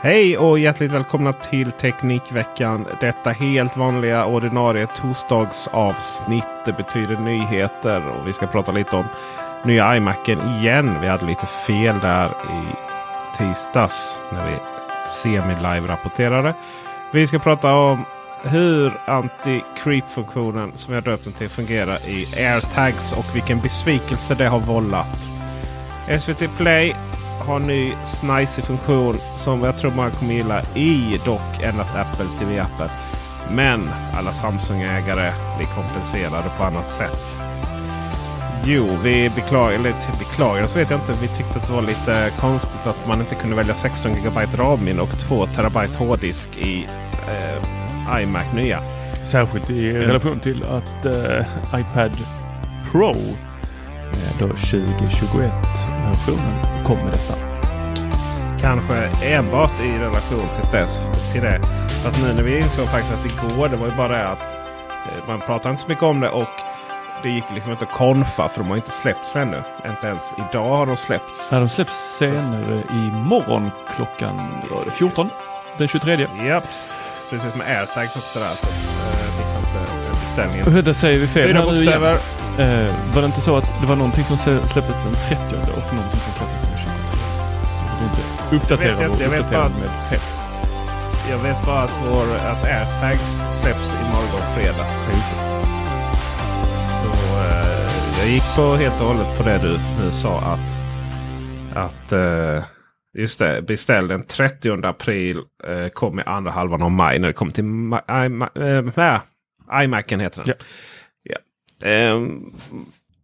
Hej och hjärtligt välkomna till Teknikveckan. Detta helt vanliga ordinarie torsdagsavsnitt. Det betyder nyheter och vi ska prata lite om nya iMacen igen. Vi hade lite fel där i tisdags när vi semi-live rapporterade. Vi ska prata om hur anti-creep-funktionen som jag döpt den till fungerar i AirTags och vilken besvikelse det har vållat. SVT Play har ny snajsig funktion som jag tror man kommer gilla i dock endast Apple TV-appen. Men alla Samsung-ägare blir kompenserade på annat sätt. Jo, vi beklagar, eller beklagar så vet jag inte. Vi tyckte att det var lite konstigt att man inte kunde välja 16 GB RAM och 2 TB hårddisk i eh, iMac nya. Särskilt i relation till att eh, iPad Pro då 2021-versionen kom med detta. Kanske enbart i relation till, dess, till det. Fast nu när vi insåg faktiskt att igår, det var ju bara det att eh, man pratar inte så mycket om det. och det gick liksom inte att konfa för de har inte släppts ännu. Inte ens idag har de släppts. Ja, de släpps senare imorgon klockan var det 14. Den 23. Japp. Precis med airtags också där. Så eh, missa inte beställningen. Där säger vi fel Fyra bokstäver. Eh, var det inte så att det var någonting som släpptes den 30 och någonting som släpptes den 23? Det är inte uppdatera Jag vet- och bara- med fel. Jag vet bara att, vår, att airtags släpps imorgon fredag. Så eh, jag gick på helt och hållet på det du nu sa att, att eh, just det, beställ den 30 april. Eh, kom i andra halvan av maj när det kommer till Ma- eh, äh, iMacen heter den. Ja. Ehm,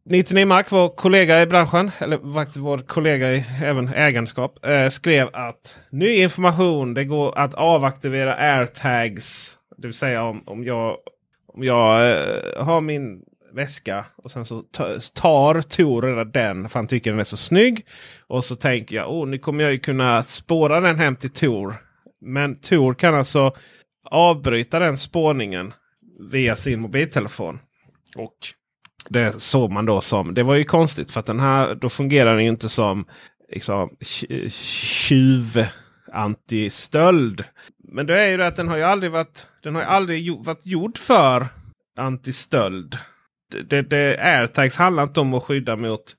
99 Mark, vår kollega i branschen, eller faktiskt vår kollega i även ägandeskap, eh, skrev att ny information, det går att avaktivera airtags. Det vill säga om, om jag, om jag eh, har min väska och sen så tar Tor redan den för han tycker den är så snygg. Och så tänker jag, oh, nu kommer jag ju kunna spåra den hem till Tor. Men Tor kan alltså avbryta den spårningen via sin mobiltelefon. Och det såg man då som, det var ju konstigt för att den här, då fungerar den ju inte som liksom, tj- tjuv antistöld. Men det är ju det att den har ju aldrig varit, den har ju aldrig varit gjord för antistöld. Det, det, det, airtags handlar inte om att skydda mot,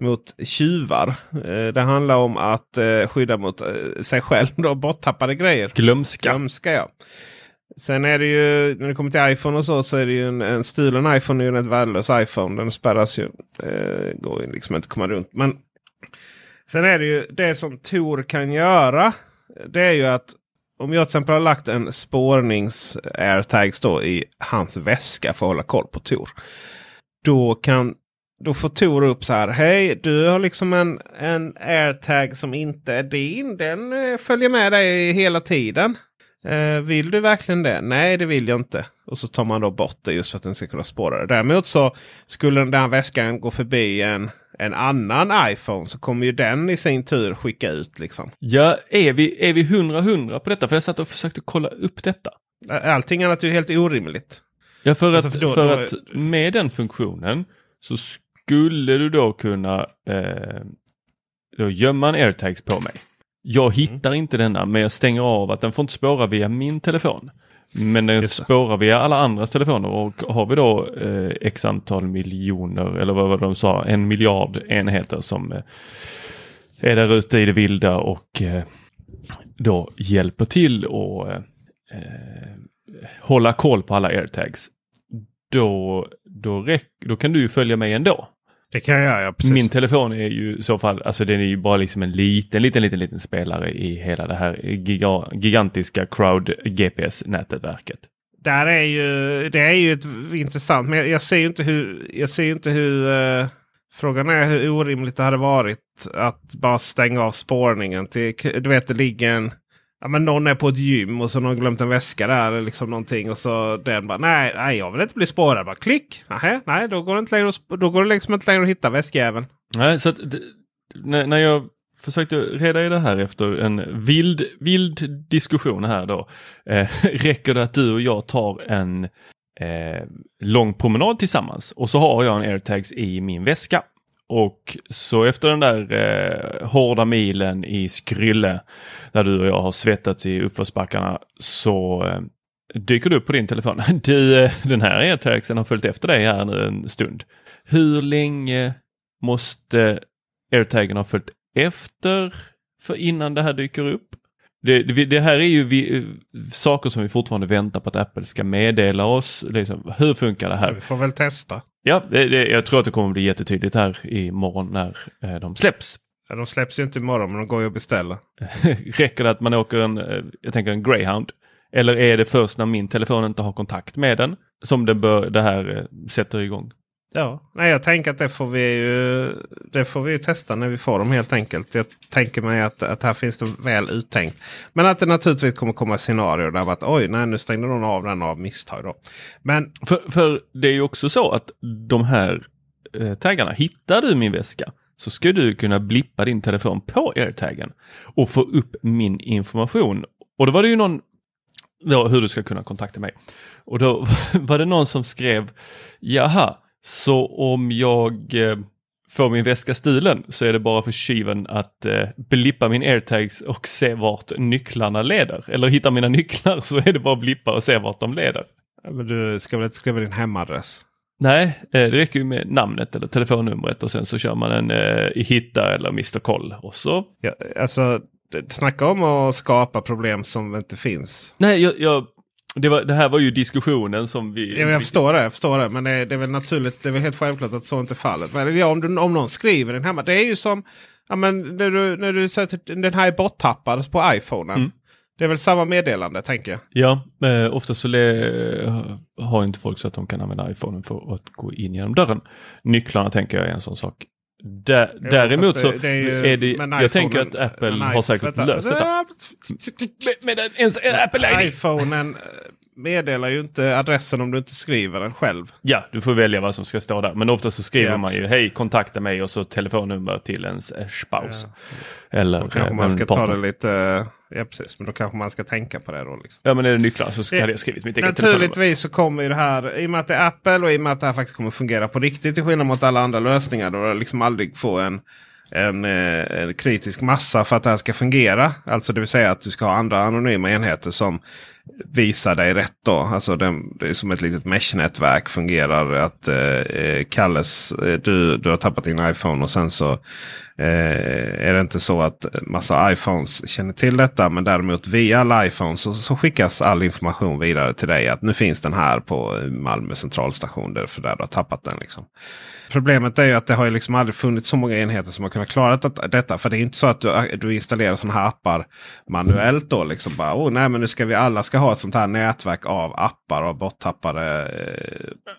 mot tjuvar. Eh, det handlar om att eh, skydda mot eh, sig själv. Då, borttappade grejer. Glömska. Glömska ja. Sen är det ju när det kommer till iPhone och så så är det ju en, en stulen iPhone är ju en värdelös iPhone. Den spärras ju. Eh, går ju liksom inte att komma runt. Men sen är det ju det som Tor kan göra. Det är ju att om jag till exempel har lagt en spårnings airtags då i hans väska för att hålla koll på Tor. Då kan då får Tor upp så här. Hej, du har liksom en, en airtag som inte är din. Den eh, följer med dig hela tiden. Eh, vill du verkligen det? Nej, det vill jag inte. Och så tar man då bort det just för att den ska kunna spåra det. Däremot så skulle den där väskan gå förbi en en annan iPhone så kommer ju den i sin tur skicka ut liksom. Ja, är vi, är vi 100-100 på detta? För jag satt och försökte kolla upp detta. Allting annat är ju helt orimligt. Ja, för, Alltså, att, för då- för då- att med den funktionen så skulle du då kunna eh, då gömma en airtags på mig. Jag Mm. hittar inte denna, men jag stänger av att den får inte spåra via min telefon. Men den Just spårar via alla andras telefoner och har vi då eh, x antal miljoner eller vad var det de sa, en miljard enheter som eh, är där ute i det vilda och eh, då hjälper till och eh, eh, hålla koll på alla airtags. Då, då, räck, då kan du ju följa mig ändå. Det kan jag göra, ja, precis. Min telefon är ju i så fall, alltså den är ju bara liksom en liten, liten, liten, liten spelare i hela det här giga, gigantiska crowd GPS-nätverket. Där är ju, det är ju ett, intressant. Men jag, jag ser ju inte hur... Jag ser inte hur eh, frågan är hur orimligt det hade varit att bara stänga av spårningen. Till, du vet det ligger en... Ja, men någon är på ett gym och så har någon glömt en väska där. Eller liksom någonting, och så den bara nej, nej jag vill inte bli spårad. Bara klick! Nähä, nej då går det inte längre då går det liksom inte längre att hitta väskjäveln. Nej, så att, när, när jag försökte reda i det här efter en vild, vild diskussion här då. Eh, räcker det att du och jag tar en eh, lång promenad tillsammans och så har jag en airtags i min väska. Och så efter den där eh, hårda milen i Skrylle där du och jag har svettats i uppförsbackarna så eh, dyker det upp på din telefon. Du, eh, den här airtagsen har följt efter dig här nu en stund. Hur länge måste airtagen ha följt efter för innan det här dyker upp? Det, det, det här är ju vi, eh, saker som vi fortfarande väntar på att Apple ska meddela oss. Liksom, hur funkar det här? Vi får väl testa. Ja, det, det, jag tror att det kommer bli jättetydligt här imorgon när eh, de släpps. Ja, de släpps ju inte imorgon men de går ju att beställa. Räcker det att man åker en, eh, jag tänker en greyhound? Eller är det först när min telefon inte har kontakt med den som det, bör, det här eh, sätter igång? Ja, nej, jag tänker att det får vi ju det får vi ju testa när vi får dem helt enkelt. Jag tänker mig att, att här finns det väl uttänkt. Men att det naturligtvis kommer komma scenarier där att oj, nej, nu stängde någon av den av misstag. Då. Men För, för det är ju också så att de här eh, taggarna, hittar du min väska så ska du kunna blippa din telefon på airtaggen och få upp min information. Och då var det ju någon, då, hur du ska kunna kontakta mig. Och då var det någon som skrev, jaha, så om jag eh, får min väska stulen så är det bara för tjuven att eh, blippa min airtags och se vart nycklarna leder. Eller hitta mina nycklar så är det bara att blippa och se vart de leder. men du ska väl inte skriva din hemadress? Nej, eh, det räcker ju med namnet eller telefonnumret och sen så kör man en eh, Hitta eller Mr Koll och så. Ja, alltså, snacka om att skapa problem som inte finns. Nej, jag, jag, det, var, det här var ju diskussionen som vi... Ja, jag förstår det, jag förstår det. Men det är, det är väl naturligt, det är väl helt självklart att så inte är fallet. Men ja, om, du, om någon skriver den hemma. Det är ju som ja, men när du, när du sätter den här är borttappad på iPhonen. Mm. Det är väl samma meddelande tänker jag. Ja, eh, ofta så har inte folk så att de kan använda iPhonen för att gå in genom dörren. Nycklarna tänker jag är en sån sak. Dä, Ja, däremot så det- är ju- är det, jag tänker att Apple har säkert vänta. löst detta. Med, med ens Apple ID. iPhonen eh, meddelar ju inte adressen om du inte skriver den själv. Ja, du får välja vad som ska stå där. Men ofta så skriver Ja, man ju hej kontakta mig och så telefonnummer till ens eh, spouse. Eller Då kanske eh, man ska ta partner. det lite... Ja precis, men då kanske man ska tänka på det då. Liksom. Ja men är det nycklar så ska Ja. jag skrivit mitt eget. Naturligtvis så kommer ju det här, i och med att det är Apple och i och med att det här faktiskt kommer fungera på riktigt till skillnad mot alla andra lösningar. Då det liksom aldrig får en, en, eh, en kritisk massa för att det här ska fungera. Alltså det vill säga att du ska ha andra anonyma enheter som visar dig rätt. Då. Alltså det, det är som ett litet mesh-nätverk fungerar. Att eh, Kalles, eh, du, du har tappat din iPhone och sen så eh, är det inte så att massa iPhones känner till detta. Men däremot via alla iPhones så, så skickas all information vidare till dig. Att nu finns den här på Malmö centralstation. Därför där du har tappat den. Liksom. Problemet är ju att det har ju liksom aldrig funnits så många enheter som har kunnat klara det- detta. För det är inte så att du, du installerar sådana här appar manuellt. då liksom bara, oh, nej men nu ska vi alla ska ha ett sånt här nätverk av appar och borttappade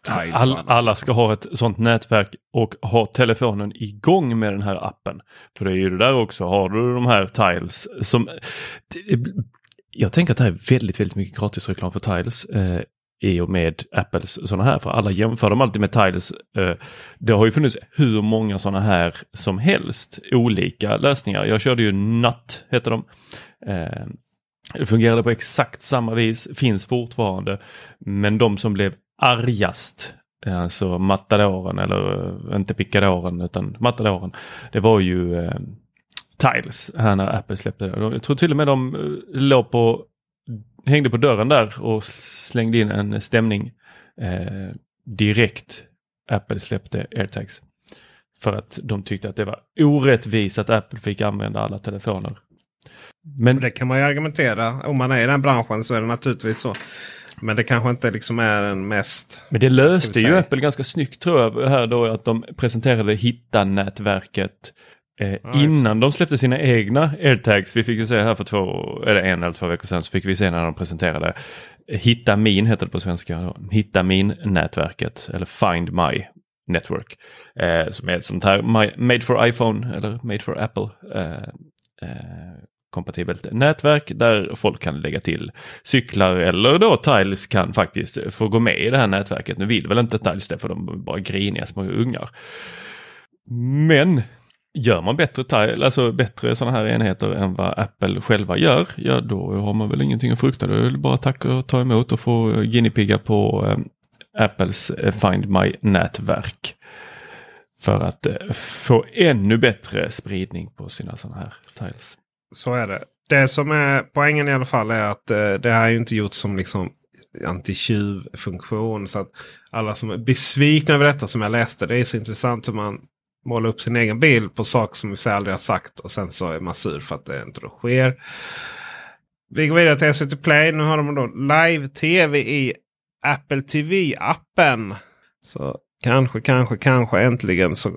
eh, All, alla ska ha ett sånt nätverk och ha telefonen igång med den här appen. För det är ju det där också, har du de här tiles som... Jag tänker att det här är väldigt, väldigt mycket gratisreklam för tiles. Eh, i och med Apples sådana här. För alla jämför dem alltid med Tiles. Eh, det har ju funnits hur många sådana här som helst. Olika lösningar. Jag körde ju Nut, heter de. Eh, det fungerade på exakt samma vis, finns fortfarande. Men de som blev argast, alltså matadoren eller eh, inte pickadoren utan matadoren. Det var ju eh, Tiles här när Apple släppte det. Jag tror till och med de eh, låg på, hängde på dörren där och slängde in en stämning eh, direkt Apple släppte AirTags. För att de tyckte att det var orättvist att Apple fick använda alla telefoner. Men det kan man ju argumentera. Om man är i den branschen så är det naturligtvis så. Men det kanske inte liksom är den mest... Men det löste ju Apple ganska snyggt tror jag här då att de presenterade Hitta-nätverket eh, ja, innan de släppte sina egna airtags. Vi fick ju se här för två, eller en eller två veckor sedan så fick vi se när de presenterade Hitta Min heter det på svenska. Hitta Min-nätverket eller Find My Network. Eh, som är ett sånt här Made for iPhone eller Made for Apple. Eh, eh, kompatibelt nätverk där folk kan lägga till cyklar eller då Tiles kan faktiskt få gå med i det här nätverket. Nu vill väl inte Tiles det för de är bara griniga små ungar. Men gör man bättre, tile, alltså bättre sådana här enheter än vad Apple själva gör, ja då har man väl ingenting att frukta. Då är det bara tack och ta emot och få guinea på eh, Apples eh, Find My-nätverk. För att eh, få ännu bättre spridning på sina sådana här tiles. Så är det. Det som är poängen i alla fall är att eh, det här är inte gjort som liksom anti-tjuv-funktion. Så att alla som är besvikna över detta som jag läste. Det är så intressant hur man målar upp sin egen bild på saker som vi aldrig har sagt. Och sen så är man sur för att det inte då sker. Vi går vidare till SVT Play. Nu har de då live-tv i Apple TV-appen. Så kanske, kanske, kanske äntligen så uh,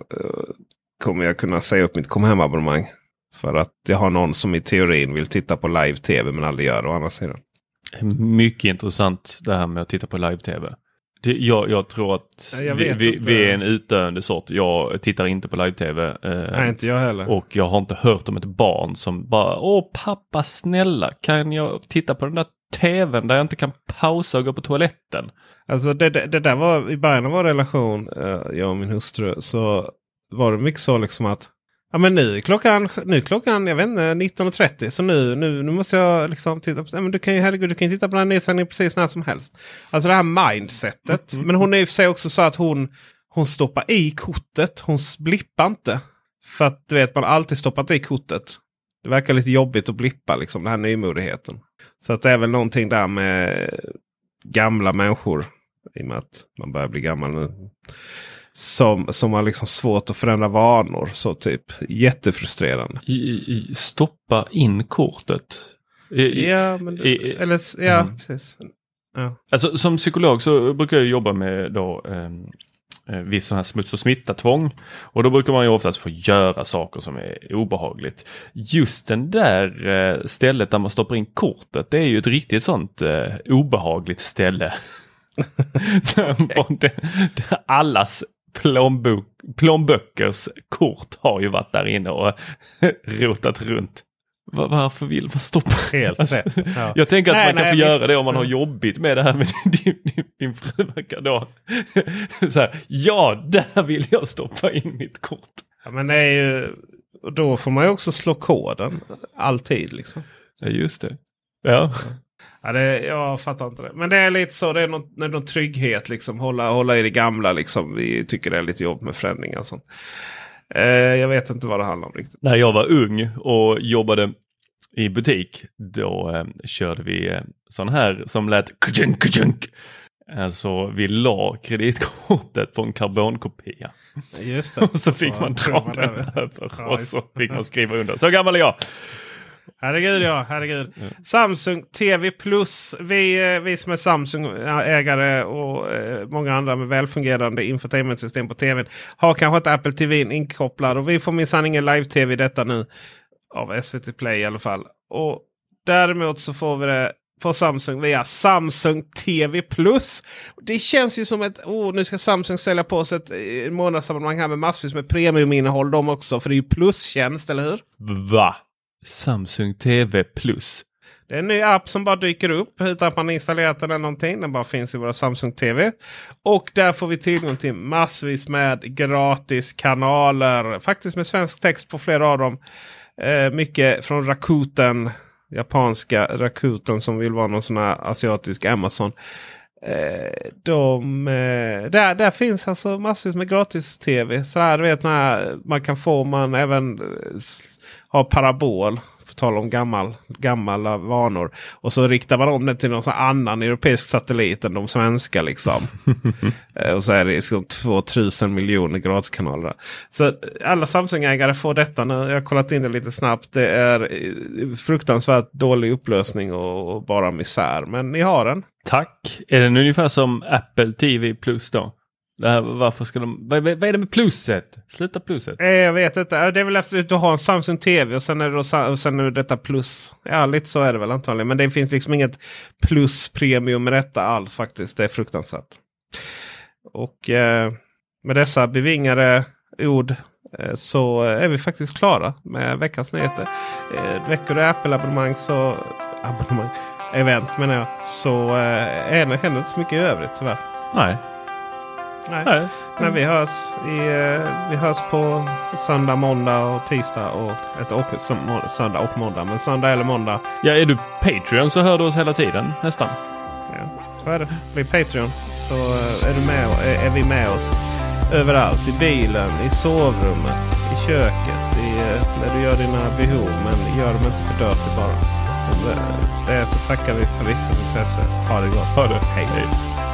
kommer jag kunna säga upp mitt kom hem-abonnemang. För att jag har någon som i teorin vill titta på live-tv men aldrig gör det å andra sidan. Mycket intressant det här med att titta på live-tv. Jag, jag, tror att jag vi, vi, vi, är en utdöende sort. Jag tittar inte på live-tv. Eh, Nej, inte jag heller. Och jag har inte hört om ett barn som bara Åh pappa snälla kan jag titta på den där tvn där jag inte kan pausa och gå på toaletten. Alltså det, det, det där var i början av vår relation, eh, jag och min hustru, så var det mycket så liksom att Ja men nu är klockan, nu klockan jag vet inte, 19.30 så nu, nu, nu måste jag liksom titta på... Men du kan ju herregud, du kan titta på den här nedsändningen precis när som helst. Alltså det här mindsetet. Mm. Men hon är i och för sig också så att hon, hon stoppar i kortet. Hon blippar inte. För att du vet man har alltid stoppat i kortet. Det verkar lite jobbigt att blippa liksom den här nymodigheten. Så att det är väl någonting där med gamla människor. I och med att man börjar bli gammal nu som, som har liksom svårt att förändra vanor. Så typ jättefrustrerande. I, i, stoppa in kortet. I, ja, men, eller, ja mm. precis. Ja. Alltså, som psykolog så brukar jag jobba med då, ehm, eh, viss sån här smuts och smitta-tvång. Och då brukar man ju oftast få göra saker som är obehagligt. Just den där eh, stället där man stoppar in kortet, det är ju ett riktigt sånt eh, obehagligt ställe. okay. allas plånbok, plånböckers kort har ju varit där inne och rotat runt. Varför vill man stoppa? Helt alltså, ja. Jag tänker att nej, man kan nej, få göra det om man har jobbigt med det här med din, din, din fru då. Så här, ja, där vill jag stoppa in mitt kort. Ja, men det är ju, då får man ju också slå koden. Alltid liksom. Ja, just det. Ja. Ja, det, jag fattar inte det. Men det är lite så. Det är någon, det är någon trygghet. Liksom. Hålla, hålla i det gamla. Liksom. Vi tycker det är lite jobb med förändringar. Och sånt. Eh, jag vet inte vad det handlar om riktigt. När jag var ung och jobbade i butik. Då eh, körde vi eh, sån här som lät kajunk, kajunk. Alltså vi la kreditkortet på en karbonkopia. Just det. och så fick så man dra den över. och så fick man skriva under. Så gammal är jag. Herregud ja, herregud. Mm. Samsung TV Plus. Vi, eh, vi som är Samsung-ägare och eh, många andra med välfungerande infotainmentsystem på tvn har kanske inte Apple TV inkopplad. Och vi får minsann ingen live-tv i detta nu. Av SVT Play i alla fall. Och däremot så får vi det på Samsung via Samsung TV Plus. Det känns ju som ett... Oh, nu ska Samsung sälja på sig ett eh, månadsabonnemang här med massvis med premiuminnehåll de också. För det är ju plustjänst, eller hur? Va? Samsung TV Plus. Det är en ny app som bara dyker upp utan att man installerat den eller någonting. Den bara finns i våra Samsung TV. Och där får vi tillgång till massvis med gratis kanaler. Faktiskt med svensk text på flera av dem. Eh, mycket från Rakuten. Japanska Rakuten som vill vara någon sån här asiatisk Amazon. Eh, de, eh, där, där finns alltså massvis med gratis-tv. Så här, du vet, när man kan få man även eh, har parabol. För tala om gammal, gamla vanor. Och så riktar man om den till någon annan europeisk satellit än de svenska. Liksom. och så är det liksom 2000 miljoner gratiskanaler. Så alla Samsung-ägare får detta nu. Jag har kollat in det lite snabbt. Det är fruktansvärt dålig upplösning och, och bara misär. Men ni har den. Tack. Är den ungefär som Apple TV Plus då? Här, varför ska de, vad, vad är det med plusset? Sluta plusset. Eh, jag vet inte. Det är väl efter att du har en Samsung TV och sen är det, då, och sen är det detta plus. Ja, lite så är det väl antagligen. Men det finns liksom inget plus premium med detta alls faktiskt. Det är fruktansvärt. Och eh, med dessa bevingade ord eh, så är vi faktiskt klara med veckans nyheter. Eh, veckor i Apple-abonnemang så... Abonnemang? event menar jag. Så eh, händer inte så mycket i övrigt tyvärr. Nej. Nej. Nej. Men vi hörs, i, eh, vi hörs på söndag, måndag och tisdag. Och, ett, och, söndag och måndag. Men söndag eller måndag. Ja, är du Patreon så hör du oss hela tiden nästan. Ja, så är det. Bli Patreon så eh, är, du med, är, är vi med oss överallt. I bilen, i sovrummet, i köket, i, eh, när du gör dina behov. Men gör dem inte för dirty bara. Det så tackar vi för visat intresse. Ha det gott. Ha det. Hej. Hej.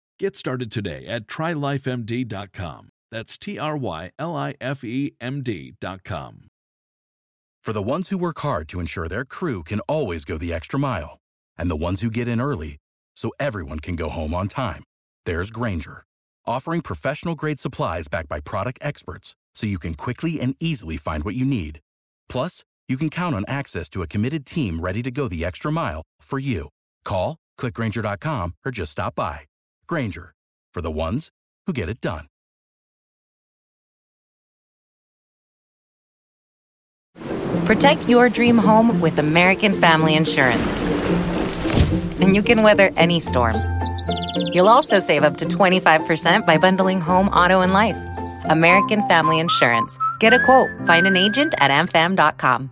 Get started today at trylifemd.com. That's T R Y L I F E M D.com. For the ones who work hard to ensure their crew can always go the extra mile, and the ones who get in early so everyone can go home on time, there's Granger, offering professional grade supplies backed by product experts so you can quickly and easily find what you need. Plus, you can count on access to a committed team ready to go the extra mile for you. Call, clickgranger.com, or just stop by. Granger, for the ones who get it done. Protect your dream home with American Family Insurance. And you can weather any storm. You'll also save up to 25% by bundling home, auto, and life. American Family Insurance. Get a quote. Find an agent at amfam.com.